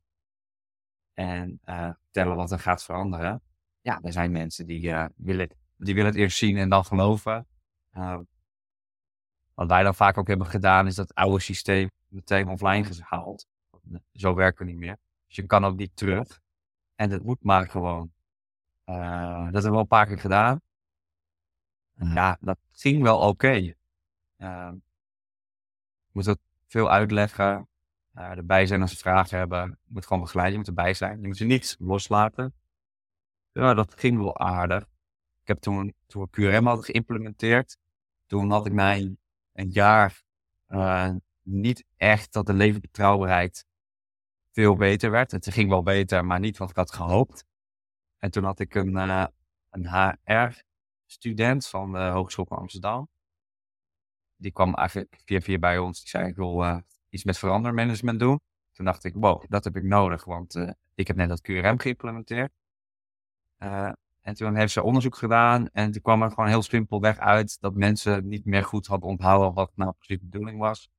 En uh, vertellen wat er gaat veranderen. Ja, er zijn mensen die, uh, willen, die willen het eerst zien en dan geloven. wat wij dan vaak ook hebben gedaan, is dat oude systeem meteen offline gehaald. Zo werken we niet meer. Dus je kan ook niet terug. En het moet maar gewoon. dat hebben we al een paar keer gedaan. Ja, dat ging wel oké. Okay. Uh, moet ook veel uitleggen. Uh, erbij zijn als ze vragen hebben. Je moet gewoon begeleiden, je moet erbij zijn. Je moet ze niet loslaten. Ja, dat ging wel aardig. Ik heb toen, toen we QRM hadden geïmplementeerd, toen had ik mij een jaar uh, niet echt dat de levensbetrouwbaarheid veel beter werd. Het ging wel beter, maar niet wat ik had gehoopt. En toen had ik een, uh, een HR student van de Hogeschool van Amsterdam. Die kwam eigenlijk via via bij ons. Die zei, ik wil uh, iets met verandermanagement doen. Toen dacht ik, wow, dat heb ik nodig, want uh, ik heb net dat QRM geïmplementeerd. En toen heeft ze onderzoek gedaan en toen kwam er gewoon heel simpelweg uit dat mensen niet meer goed hadden onthouden wat nou precies de bedoeling was.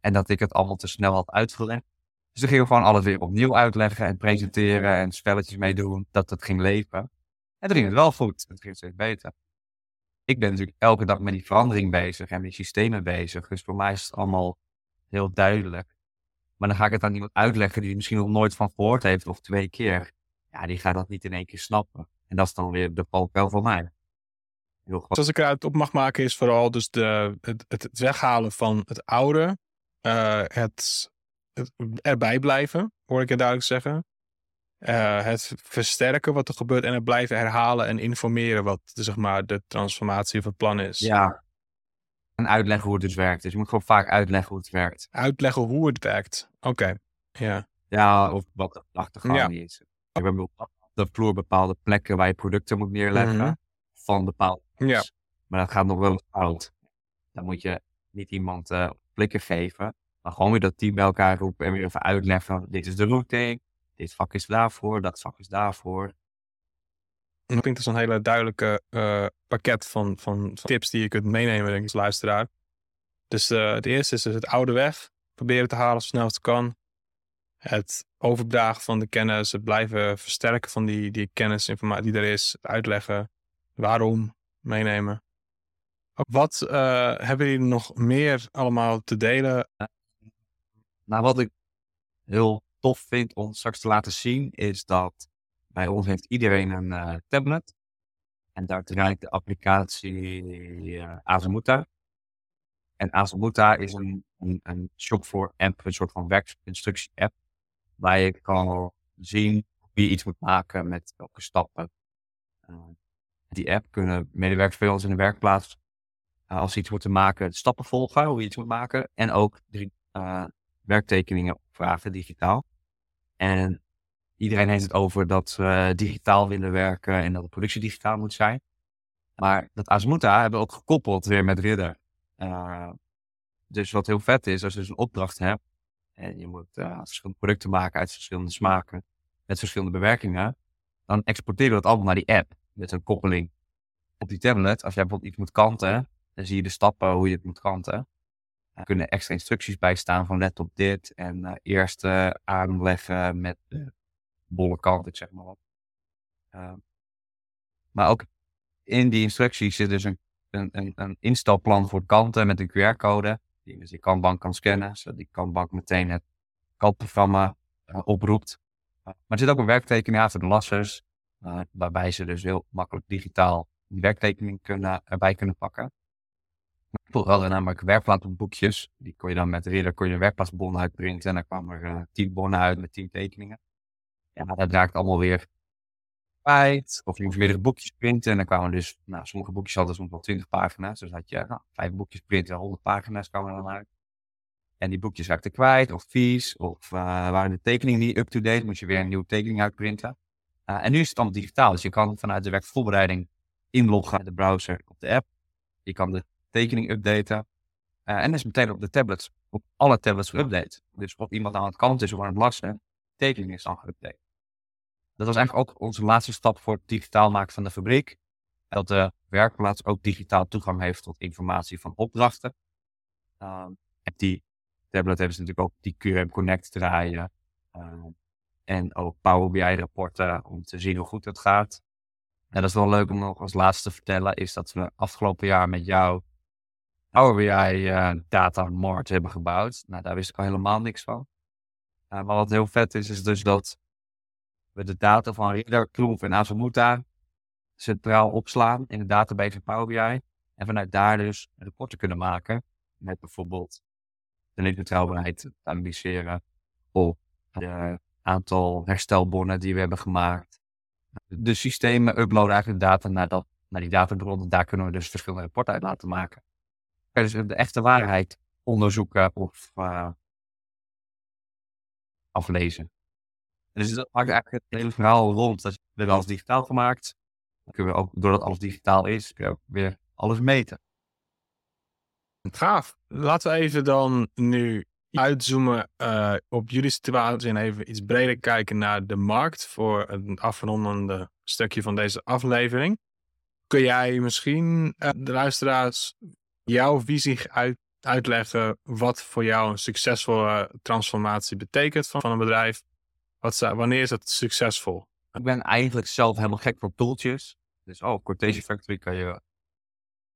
En dat ik het allemaal te snel had uitgelegd. Dus toen gingen gewoon alles weer opnieuw uitleggen en presenteren en spelletjes meedoen, dat het ging leven. En toen ging het wel goed, het ging steeds beter ik ben natuurlijk elke dag met die verandering bezig en met die systemen bezig. Dus voor mij is het allemaal heel duidelijk. Maar dan ga ik het aan iemand uitleggen die er misschien nog nooit van gehoord heeft of twee keer. Ja, die gaat dat niet in één keer snappen. En dat is dan weer de valkuil voor mij. Heel Als ik eruit op mag maken is vooral dus de, het, het weghalen van het oude. Het, het erbij blijven, hoor ik je duidelijk zeggen. Uh, het versterken wat er gebeurt en het blijven herhalen en informeren wat de, zeg maar, de transformatie of het plan is. Ja. En uitleggen hoe het dus werkt. Dus je moet gewoon vaak uitleggen hoe het werkt. Uitleggen hoe het werkt. Oké. Ja. Ja, of wat de achtergrond ja. is. We hebben op de vloer bepaalde plekken waar je producten moet neerleggen mhm. van bepaalde ja. Maar dat gaat nog wel oud. Dan moet je niet iemand uh, blikken geven, maar gewoon weer dat team bij elkaar roepen en weer even uitleggen. Dit is de routing, dit vak is daarvoor, dat vak is daarvoor. Ik vind dat een hele duidelijke uh, pakket van, van, van, tips die je kunt meenemen, denk ik, als luisteraar. Dus uh, het eerste is dus het oude weg. Proberen te halen zo snel als het kan. Het overdragen van de kennis, het blijven versterken van die, die kennis, informatie die er is. Uitleggen waarom, meenemen. Wat uh, hebben jullie nog meer allemaal te delen? Nou, wat ik heel tof vind om straks te laten zien, is dat bij ons heeft iedereen een uh, tablet. En daar draait de applicatie uh. En Azamuta is een, een, een shop voor app, een soort van werkinstructie app. Waar je kan zien hoe je iets moet maken met welke stappen. die app kunnen medewerkers bij ons in de werkplaats, als ze iets moeten maken, stappen volgen, hoe je iets moet maken. En ook drie, werktekeningen vragen digitaal. En iedereen heeft het over dat we digitaal willen werken en dat de productie digitaal moet zijn. Maar dat Asmuta hebben we ook gekoppeld weer met Ridder. Uh, dus wat heel vet is, als je dus een opdracht hebt en je moet uh, verschillende producten maken uit verschillende smaken, met verschillende bewerkingen, dan exporteren we dat allemaal naar die app. Met een koppeling op die tablet. Als jij bijvoorbeeld iets moet kanten, dan zie je de stappen hoe je het moet kanten. Er kunnen extra instructies bij staan van let op dit en uh, eerst uh, aanleggen met de bolle kant, ik zeg maar wat. maar ook in die instructies zit dus een, een, een, instelplan voor kanten met een QR-code. Die dus die kanbank kan scannen, zodat die kanbank meteen het kantprogramma oproept. maar er zit ook een werktekening voor de lassers, waarbij ze dus heel makkelijk digitaal die werktekening kunnen, erbij kunnen pakken. Vroeger hadden we namelijk werkplaatboekjes. Die kon je dan met de Reader kon je een werkplaatsbon uitprinten. En dan kwamen er uh, tien bonnen uit met tien tekeningen. Ja, dat raakt allemaal weer of je moest meerdere boekjes printen. En dan kwamen dus, nou, sommige boekjes hadden soms wel 20 pagina's. Dus had je nou, vijf boekjes printen, 100 pagina's kwamen er dan uit. En die boekjes raakten kwijt, of vies, of uh, waren de tekeningen niet up-to-date, moest je weer een nieuwe tekening uitprinten. Uh, en nu is het allemaal digitaal, dus je kan vanuit de werkvoorbereiding inloggen in de browser op de app. Je kan de tekening updaten. Uh, en is meteen op de tablets, op alle tablets geüpdate. Dus of iemand aan het kant is of aan het lassen, tekening is dan geüpdate. Dat was eigenlijk ook onze laatste stap voor het digitaal maken van de fabriek. Dat de werkplaats ook digitaal toegang heeft tot informatie van opdrachten. Uh, en die tablet hebben ze natuurlijk ook die QM Connect draaien. Uh, en ook Power BI rapporten om te zien hoe goed het gaat. En dat is wel leuk om nog als laatste te vertellen, is dat we afgelopen jaar met jou Power BI uh, Data Mart hebben gebouwd. Nou, daar wist ik al helemaal niks van. Uh, maar wat heel vet is, is dus dat we de data van Reader, Kloof en Azamuta centraal opslaan in de database van Power BI. En vanuit daar dus rapporten kunnen maken. Met bijvoorbeeld de netbetrouwbaarheid analyseren. Of het aantal herstelbonnen die we hebben gemaakt. De systemen uploaden eigenlijk de data naar, dat, naar die databronnen. Daar kunnen we dus verschillende rapporten uit laten maken. Dus de echte waarheid onderzoeken of uh, aflezen. Dus dat maakt eigenlijk het hele verhaal rond. Dat we hebben alles digitaal gemaakt. Dan kunnen we ook, doordat alles digitaal is, kun je ook weer alles meten. Gaaf. Laten we even dan nu uitzoomen uh, op jullie situatie en even iets breder kijken naar de markt voor een afrondende stukje van deze aflevering. Kun jij misschien uh, de luisteraars jouw visie uit, uitleggen wat voor jou een succesvolle transformatie betekent van, van een bedrijf? Wat, wanneer is het succesvol? Ik ben eigenlijk zelf helemaal gek voor tooltjes. Dus oh, Cortese Factory kan je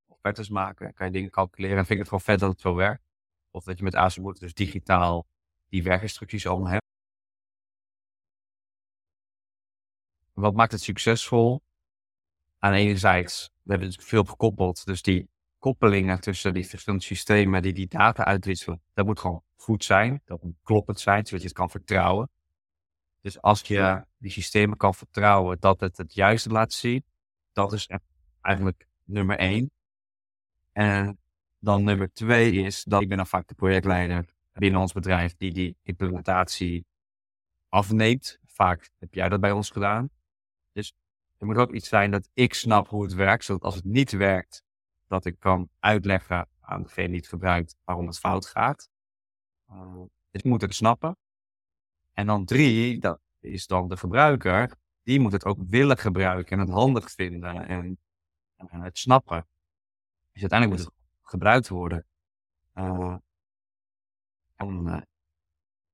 offertes maken, kan je dingen calculeren. En vind ik het gewoon vet dat het zo werkt. Of dat je met Azimuth dus digitaal die werkinstructies allemaal hebt. Wat maakt het succesvol? Aan enerzijds, we hebben het veel gekoppeld. Dus die koppelingen tussen die verschillende systemen die die data uitwisselen, dat moet gewoon goed zijn. Dat moet kloppend zijn, zodat je het kan vertrouwen. Dus als je die systemen kan vertrouwen dat het het juiste laat zien, dat is eigenlijk nummer één. En dan nummer twee is dat ik ben dan vaak de projectleider binnen ons bedrijf die die implementatie afneemt. Vaak heb jij dat bij ons gedaan. Dus er moet ook iets zijn dat ik snap hoe het werkt, zodat als het niet werkt, dat ik kan uitleggen aan degene die het gebruikt waarom het fout gaat. Uh, moet het snappen. En dan drie, dat is dan de gebruiker. Die moet het ook willen gebruiken en het handig vinden en, en het snappen. Dus uiteindelijk moet het gebruikt worden. Uh, en uh,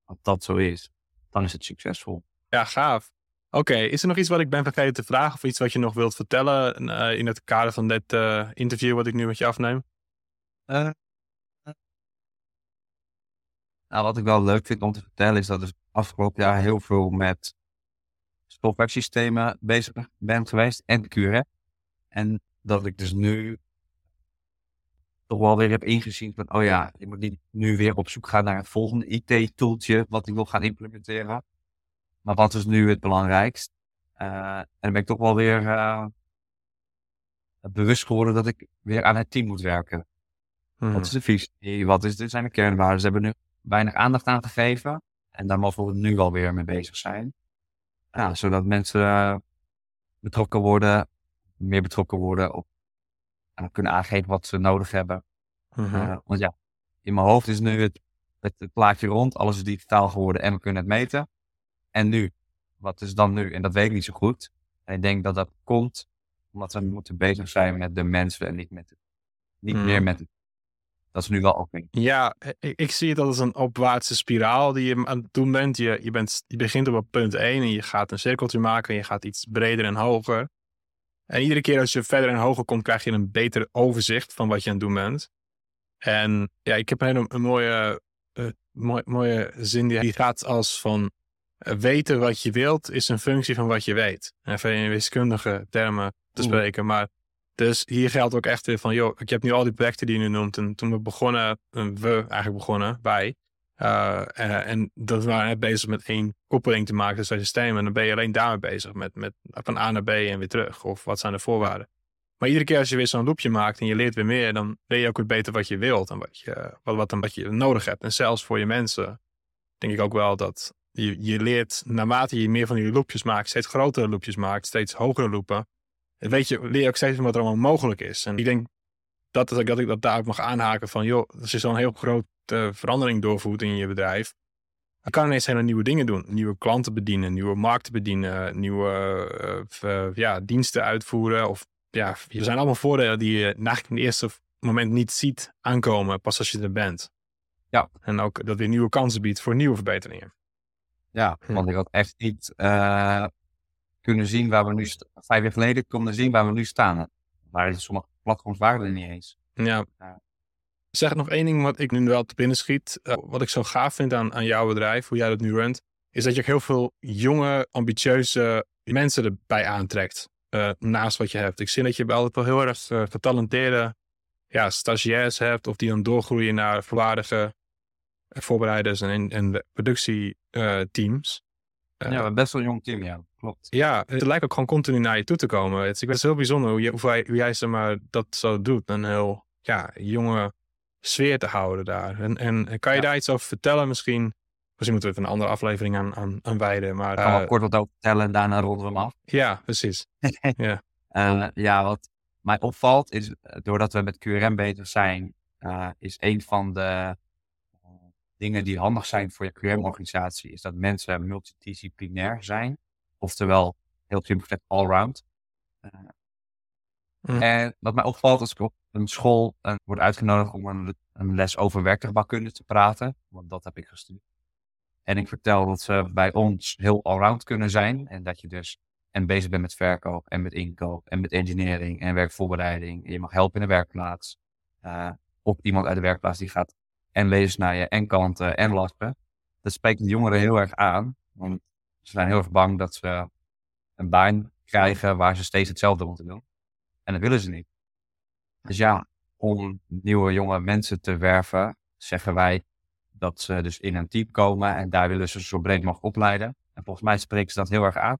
als dat zo is, dan is het succesvol. Ja, gaaf. Oké, is er nog iets wat ik ben vergeten te vragen of iets wat je nog wilt vertellen uh, in het kader van dit interview wat ik nu met je afneem? Nou, wat ik wel leuk vind om te vertellen is dat ik afgelopen jaar heel veel met software bezig ben geweest en QRF. En dat ik dus nu toch wel weer heb ingezien van, oh ja, je moet niet nu weer op zoek gaan naar het volgende IT-tooltje wat ik wil gaan implementeren. Maar wat is nu het belangrijkst? Uh, en dan ben ik toch wel weer uh, bewust geworden dat ik weer aan het team moet werken. Wat mhm. is de visie? Wat is, dit zijn de kernwaarden? Ze hebben nu weinig aandacht aan gegeven. En daar mogen we nu wel weer mee bezig zijn. Zodat mensen uh, betrokken worden, meer betrokken worden op en kunnen aangeven wat ze nodig hebben. Mm want ja, in mijn hoofd is nu het, het, het, plaatje rond, alles is digitaal geworden en we kunnen het meten. En nu? Wat is dan nu? En dat weet ik niet zo goed. En ik denk dat dat komt omdat we moeten bezig zijn met de mensen en niet, met het, niet meer mhm. met het. Dat is nu wel ook. Ja, ik, ik, zie het als een opwaartse spiraal die je aan het doen bent. Je, je, bent. je begint op punt 1 en je gaat een cirkeltje maken en je gaat iets breder en hoger. En iedere keer als je verder en hoger komt, krijg je een beter overzicht van wat je aan het doen bent. En ja, ik heb een hele een mooie, uh, mooie, mooie zin die gaat als van weten wat je wilt is een functie van wat je weet. Even in wiskundige termen te spreken. Maar dus hier geldt ook echt weer van, joh, ik heb nu al die projecten die je nu noemt. En toen we begonnen, we eigenlijk begonnen, wij, uh, en dat we waren net bezig met één koppeling te maken tussen systemen. En dan ben je alleen daarmee bezig. Met, met van A naar B en weer terug. Of wat zijn de voorwaarden. Maar iedere keer als je weer zo'n loopje maakt en je leert weer meer, dan weet je ook weer beter wat je wilt en wat je, wat, wat, dan, wat je nodig hebt. En zelfs voor je mensen denk ik ook wel dat je, je leert, naarmate je meer van die loopjes maakt, steeds grotere loopjes maakt, steeds hogere loopen, weet je, leer je ook steeds meer wat er allemaal mogelijk is. En ik denk dat, dat, ik, dat ik dat daar ook mag aanhaken van, joh, als je zo'n heel groot uh, verandering doorvoert in je bedrijf, dan kan ineens hele nieuwe dingen doen. Nieuwe klanten bedienen, nieuwe markten bedienen, nieuwe uh, ja, diensten uitvoeren. Of ja, er zijn allemaal voordelen die je eigenlijk in het eerste moment niet ziet aankomen, pas als je er bent. Ja. En ook dat weer nieuwe kansen biedt voor nieuwe verbeteringen. Ja, want ik had echt niet uh, kunnen zien waar we nu, vijf jaar geleden konden zien waar we nu staan. Maar sommige platforms waren er niet eens. Ja. ja. Zeg nog één ding wat ik nu wel te binnen schiet. Uh, wat ik zo gaaf vind aan, aan jouw bedrijf, hoe jij dat nu runt, is dat je ook heel veel jonge, ambitieuze mensen erbij aantrekt. Uh, naast wat je hebt. Ik zie dat je altijd wel heel erg getalenteerde ja, stagiairs hebt, of die dan doorgroeien naar volwaardige voorbereiders en, en productieteams. ja, we hebben best wel een jong team, ja. Klopt. Ja, het lijkt ook gewoon continu naar je toe te komen. Het, ik vind het heel bijzonder hoe, je, hoe, jij, hoe jij zeg maar, dat zo doet. Een heel ja, jonge sfeer te houden daar. En, en kan je daar iets over vertellen misschien? Misschien moeten we het een andere aflevering aan, aan, aan wijden. Maar, ik kan uh, kort wat over vertellen en daarna ronden we hem af. Ja, precies. [laughs] ja. Uh, ja, wat mij opvalt is, eh, doordat we met QRM bezig zijn, uh, is een van de dingen die handig zijn voor je QRM-organisatie, is dat mensen multidisciplinair zijn. Oftewel, heel simpel gezegd, allround. Mm. En wat mij opvalt als ik op een school uh, word uitgenodigd om een, een les over werktuigbouwkunde te praten, want dat heb ik gestudeerd. En ik vertel dat ze bij ons heel allround kunnen zijn en dat je dus en bezig bent met verkoop en met inkoop en met engineering en werkvoorbereiding. En je mag helpen in de werkplaats. Uh, of iemand uit de werkplaats die gaat en je en kanten en lasten. Dat spreekt de jongeren heel erg aan, want ze zijn heel erg bang dat ze een baan krijgen waar ze steeds hetzelfde moeten doen. En dat willen ze niet. Dus ja, om nieuwe jonge mensen te werven, zeggen wij dat ze dus in een team komen en daar willen ze zo breed mogelijk opleiden. En volgens mij spreken ze dat heel erg aan.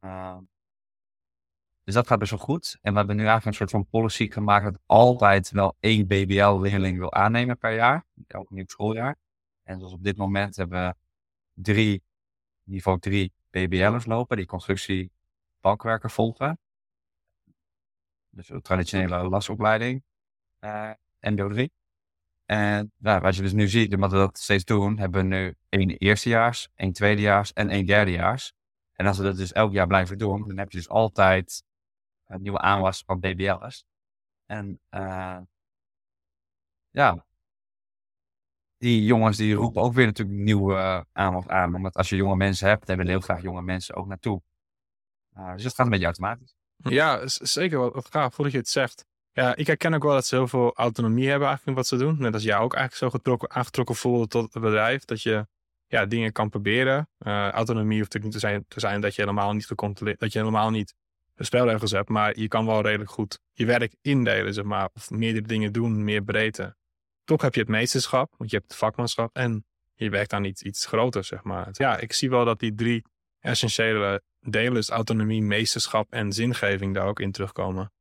Uh, dus dat gaat best wel goed. En we hebben nu eigenlijk een soort van policy gemaakt dat altijd wel één BBL-leerling wil aannemen per jaar. Elk nieuw schooljaar. En zoals op dit moment hebben we drie, niveau drie BBL'ers lopen die constructie bankwerker volgen. Dus een traditionele lasopleiding. Uh, MBO 3. En nou, wat je dus nu ziet, omdat we dat steeds doen, hebben we nu één eerstejaars, één tweedejaars en één derdejaars. En als we dat dus elk jaar blijven doen, dan heb je dus altijd nieuwe aanwas van BBL'ers. En uh, ja, die jongens die roepen ook weer natuurlijk nieuwe uh, aanwas aan. Omdat als je jonge mensen hebt, dan willen heel graag jonge mensen ook naartoe. Uh, dus dat gaat een beetje automatisch. Ja, zeker wat, gaaf, voordat je het zegt. Ja, ik herken ook wel dat ze heel veel autonomie hebben eigenlijk in wat ze doen. Net als jij ook eigenlijk zo getrokken, aangetrokken voelde tot het bedrijf. Dat je ja, dingen kan proberen. Uh, autonomie hoeft natuurlijk niet te zijn, te zijn dat je helemaal niet gecontroleerd, dat je helemaal niet spelregels hebt. Maar je kan wel redelijk goed je werk indelen, zeg maar. Of meerdere dingen doen, meer breedte. Toch heb je het meesterschap, want je hebt het vakmanschap. En je werkt aan iets, iets groter, zeg maar. Ja, ik zie wel dat die drie essentiële delen, dus autonomie, meesterschap en zingeving, daar ook in terugkomen.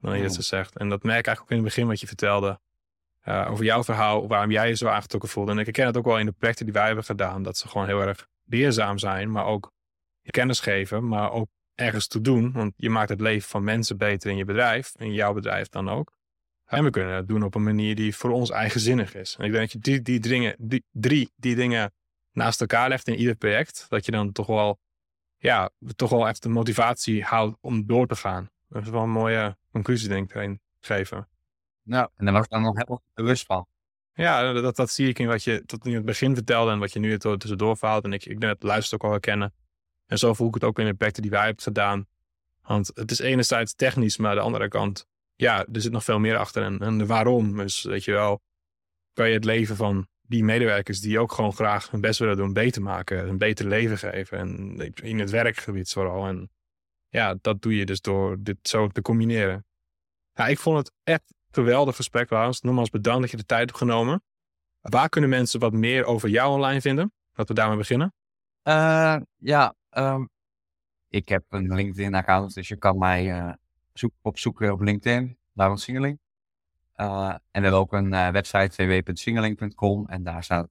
Dan je het zo zegt. En dat merk ik eigenlijk ook in het begin wat je vertelde. Uh, over jouw verhaal, waarom jij je zo aangetrokken voelde. En ik herken het ook wel in de projecten die wij hebben gedaan, dat ze gewoon heel erg leerzaam zijn, maar ook kennis geven, maar ook ergens toe doen. Want je maakt het leven van mensen beter in je bedrijf, in jouw bedrijf dan ook. En we kunnen het doen op een manier die voor ons eigenzinnig is. En ik denk dat je die, die, dingen, die drie die dingen naast elkaar legt in ieder project, dat je dan toch wel, ja, toch wel echt de motivatie houdt om door te gaan. Dat is wel een mooie conclusie, denk ik, erin geven. Nou, en daar was ik dan nog helemaal bewust van. Ja, dat, dat zie ik in wat je tot in het begin vertelde en wat je nu het tussendoor verhaalt. En ik, ik denk dat luister ook al herkennen. En zo voel ik het ook in de projecten die wij hebben gedaan. Want het is enerzijds technisch, maar de andere kant, ja, er zit nog veel meer achter. En, en waarom, dus weet je wel, kan je het leven van die medewerkers die ook gewoon graag hun best willen doen, beter maken, een beter leven geven. En in het werkgebied vooral. En ja, dat doe je dus door dit zo te combineren. Ja, ik vond het echt geweldig gesprek, Laurens. Nogmaals bedankt dat je de tijd hebt genomen. Waar kunnen mensen wat meer over jou online vinden? Laten we daarmee beginnen. Uh, ja, um, ik heb een LinkedIn-account, dus je kan mij zoek, opzoeken op LinkedIn, Laurens Singeling. Uh, en we hebben ook een website www.singeling.com en daar staat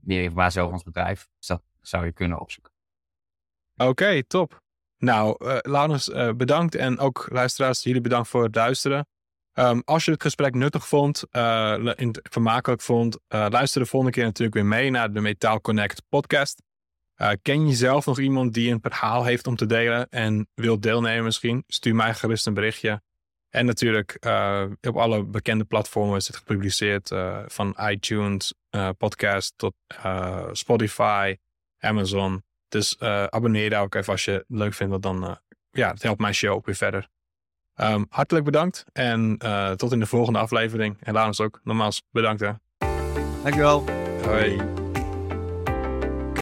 meer informatie over ons bedrijf. Dus dat zou je kunnen opzoeken. Oké, top. Nou, uh, Laurens, bedankt. En ook luisteraars, jullie bedankt voor het luisteren. Um, als je het gesprek nuttig vond, uh, vermakelijk vond, luister de volgende keer natuurlijk weer mee naar de Metaal Connect podcast. Ken je zelf nog iemand die een verhaal heeft om te delen en wil deelnemen misschien? Stuur mij gerust een berichtje. En natuurlijk op alle bekende platformen is het gepubliceerd. van iTunes, podcast tot Spotify, Amazon. Dus uh, abonneer daar ook even als je het leuk vindt, want dan uh, ja, het helpt mijn show ook weer verder. Um, hartelijk bedankt en uh, tot in de volgende aflevering. En Laurens ook, nogmaals bedankt hè. Dankjewel. Hoi.